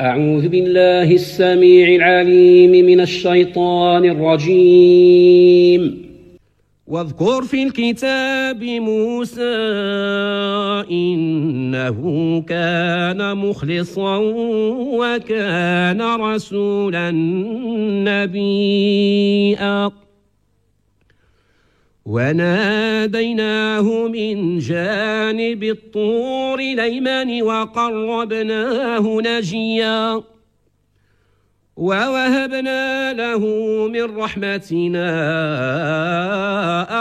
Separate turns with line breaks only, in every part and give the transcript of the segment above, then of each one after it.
أعوذ بالله السميع العليم من الشيطان الرجيم.
واذكر في الكتاب موسى إنه كان مخلصا وكان رسولا نبيا. وناديناه من جانب الطور الأيمن وقربناه نجيا ووهبنا له من رحمتنا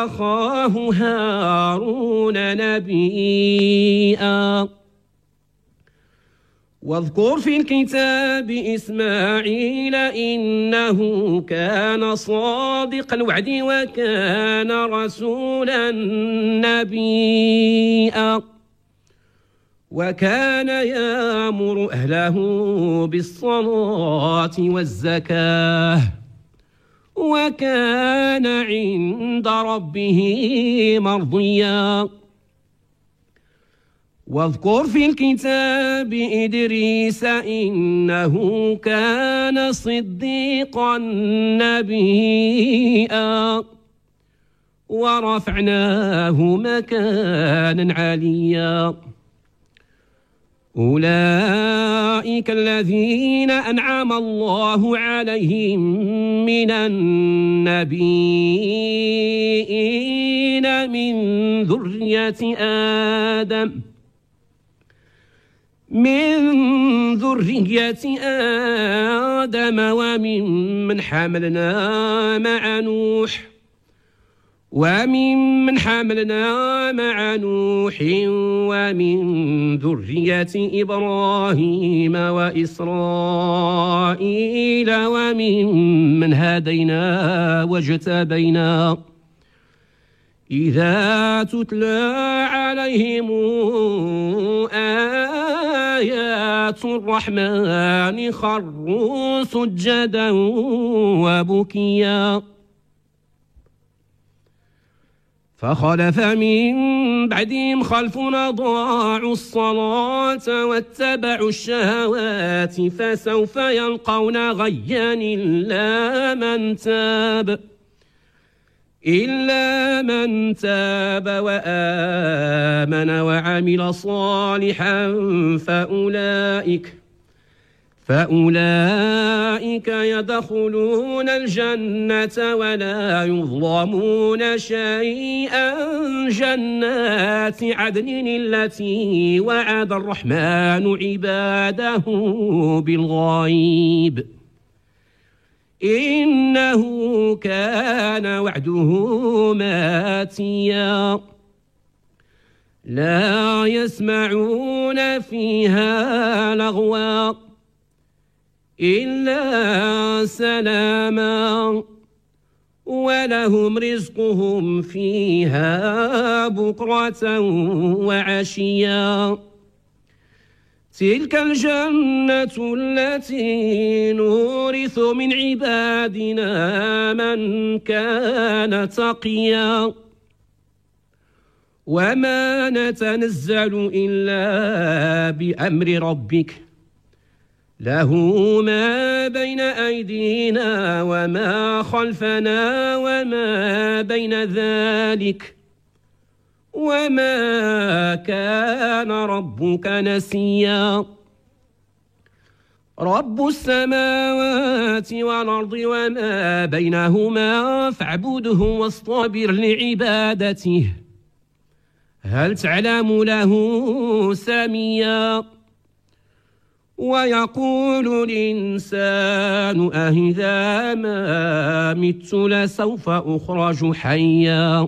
أخاه هارون نبيا. واذكر في الكتاب إسماعيل إنه كان صادق الوعد وكان رسولا نبيا. وكان يامر أهله بالصلاة والزكاة. وكان عند ربه مرضيا. واذكر في الكتاب إدريس إنه كان صديقا نبيا. ورفعناه مكانا عليا. أولئك الذين أنعم الله عليهم من النبيين من ذرية آدم. من ذرية آدم ومن من حملنا مع نوح ومن من حملنا مع نوح ومن ذرية إبراهيم وإسرائيل ومن من هدينا واجتبينا. إذا تتلى عليهم آيات الرحمن خروا سجدا وبكيا. فخلف من بعدهم خلف ضاعوا الصلاة واتبعوا الشهوات فسوف يلقون غيا إلا من تاب. إلا من تاب وآمن وعمل صالحا فأولئك فأولئك يدخلون الجنة ولا يظلمون شيئا. جنات عدن التي وعد الرحمن عباده بالغيب. إنه كان وعده ماتيا. لا يسمعون فيها لغوا إلا سلاما ولهم رزقهم فيها بكرة وعشيا. تلك الجنة التي نورث من عبادنا من كان تقيا. وما نتنزل إلا بأمر ربك. له ما بين أيدينا وما خلفنا وما بين ذلك. وما كان ربك نسيا. رب السماوات والأرض وما بينهما فاعبده واصطبر لعبادته. هل تعلم له سميا؟ ويقول الإنسان أهذا ما مت لسوف أخرج حيا.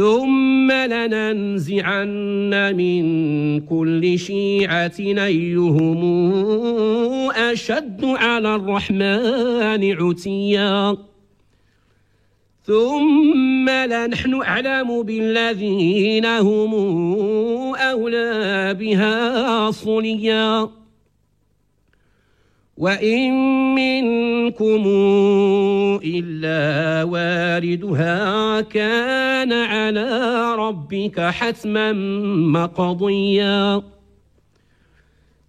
ثم لننزعن من كل شيعة أيهم أشد على الرحمن عتيا. ثم لنحن أعلم بالذين هم أولى بها صليا. وإن منكم إلا واردها كان على ربك حتما مقضيا.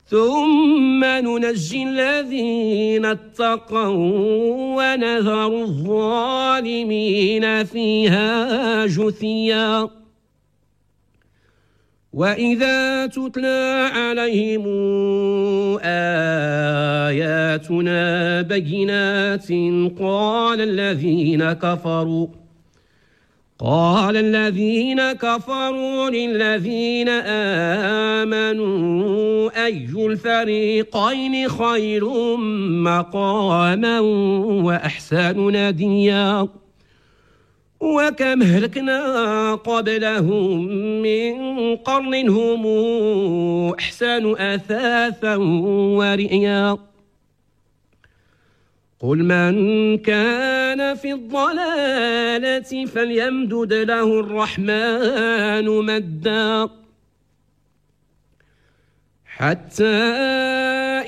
ثم ننجي الذين اتقوا ونذر الظالمين فيها جثيا. وإذا تتلى عليهم آياتنا بينات قال الذين كفروا قال الذين كفروا للذين آمنوا أي الفريقين خير مقاما وأحسن نديا وكم هلكنا قبلهم من قرن هم أحسن أثاثا ورئيا. قل من كان في الضلالة فليمدد له الرحمن مدا. حتى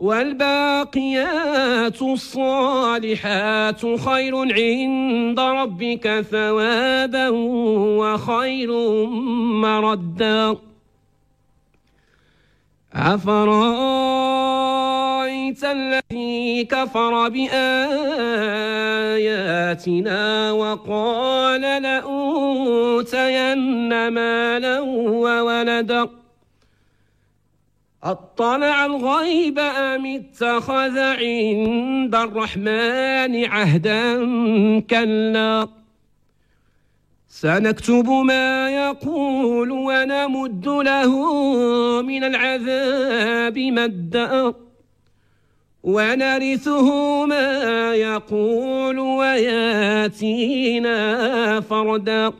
والباقيات الصالحات خير عند ربك ثوابا وخير مردا. أفرأيت الذي كفر بآياتنا وقال لأوتين مالا وولدا؟ أطلع الغيب أم اتخذ عند الرحمن عهدا كلا. سنكتب ما يقول ونمد له من العذاب مدا. ونرثه ما يقول وياتينا فردا.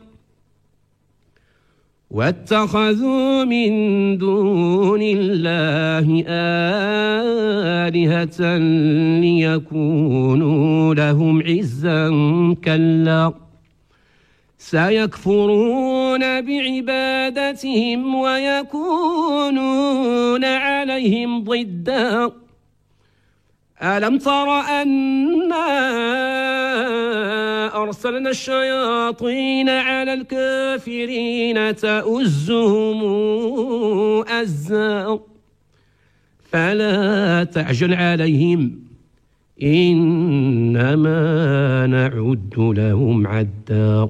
واتخذوا من دون الله آلهة ليكونوا لهم عزا كلا. سيكفرون بعبادتهم ويكونون عليهم ضدا. ألم تر أنا أرسلنا الشياطين على الكافرين تؤزهم أزا فلا تعجل عليهم إنما نعد لهم عدا.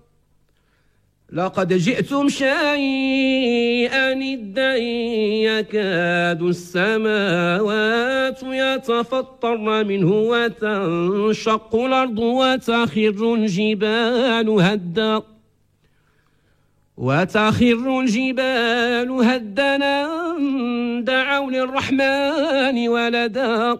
لقد جئتم شيئا إدا يكاد السماوات يتفطرن منه وتنشق الأرض وتخر الجبال هدا وتخر الجبال هدنا دعوا للرحمن ولدا.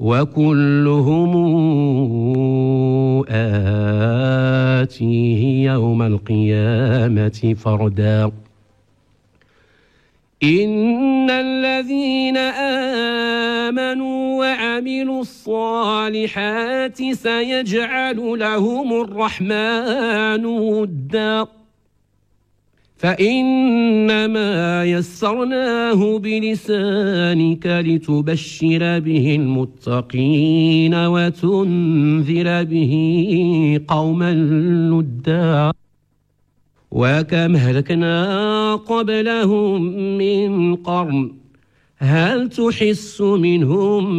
وكلهم آتيه يوم القيامة فردا. إن الذين آمنوا وعملوا الصالحات سيجعل لهم الرحمن ودا. فإنما يسرناه بلسانك لتبشر به المتقين وتنذر به قوما لدا. وكم هلكنا قبلهم من قرن هل تحس منهم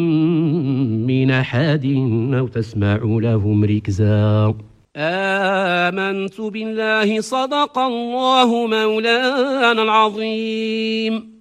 من أحد أو تسمع لهم ركزا؟ آمنت بالله صدق الله مولانا العظيم.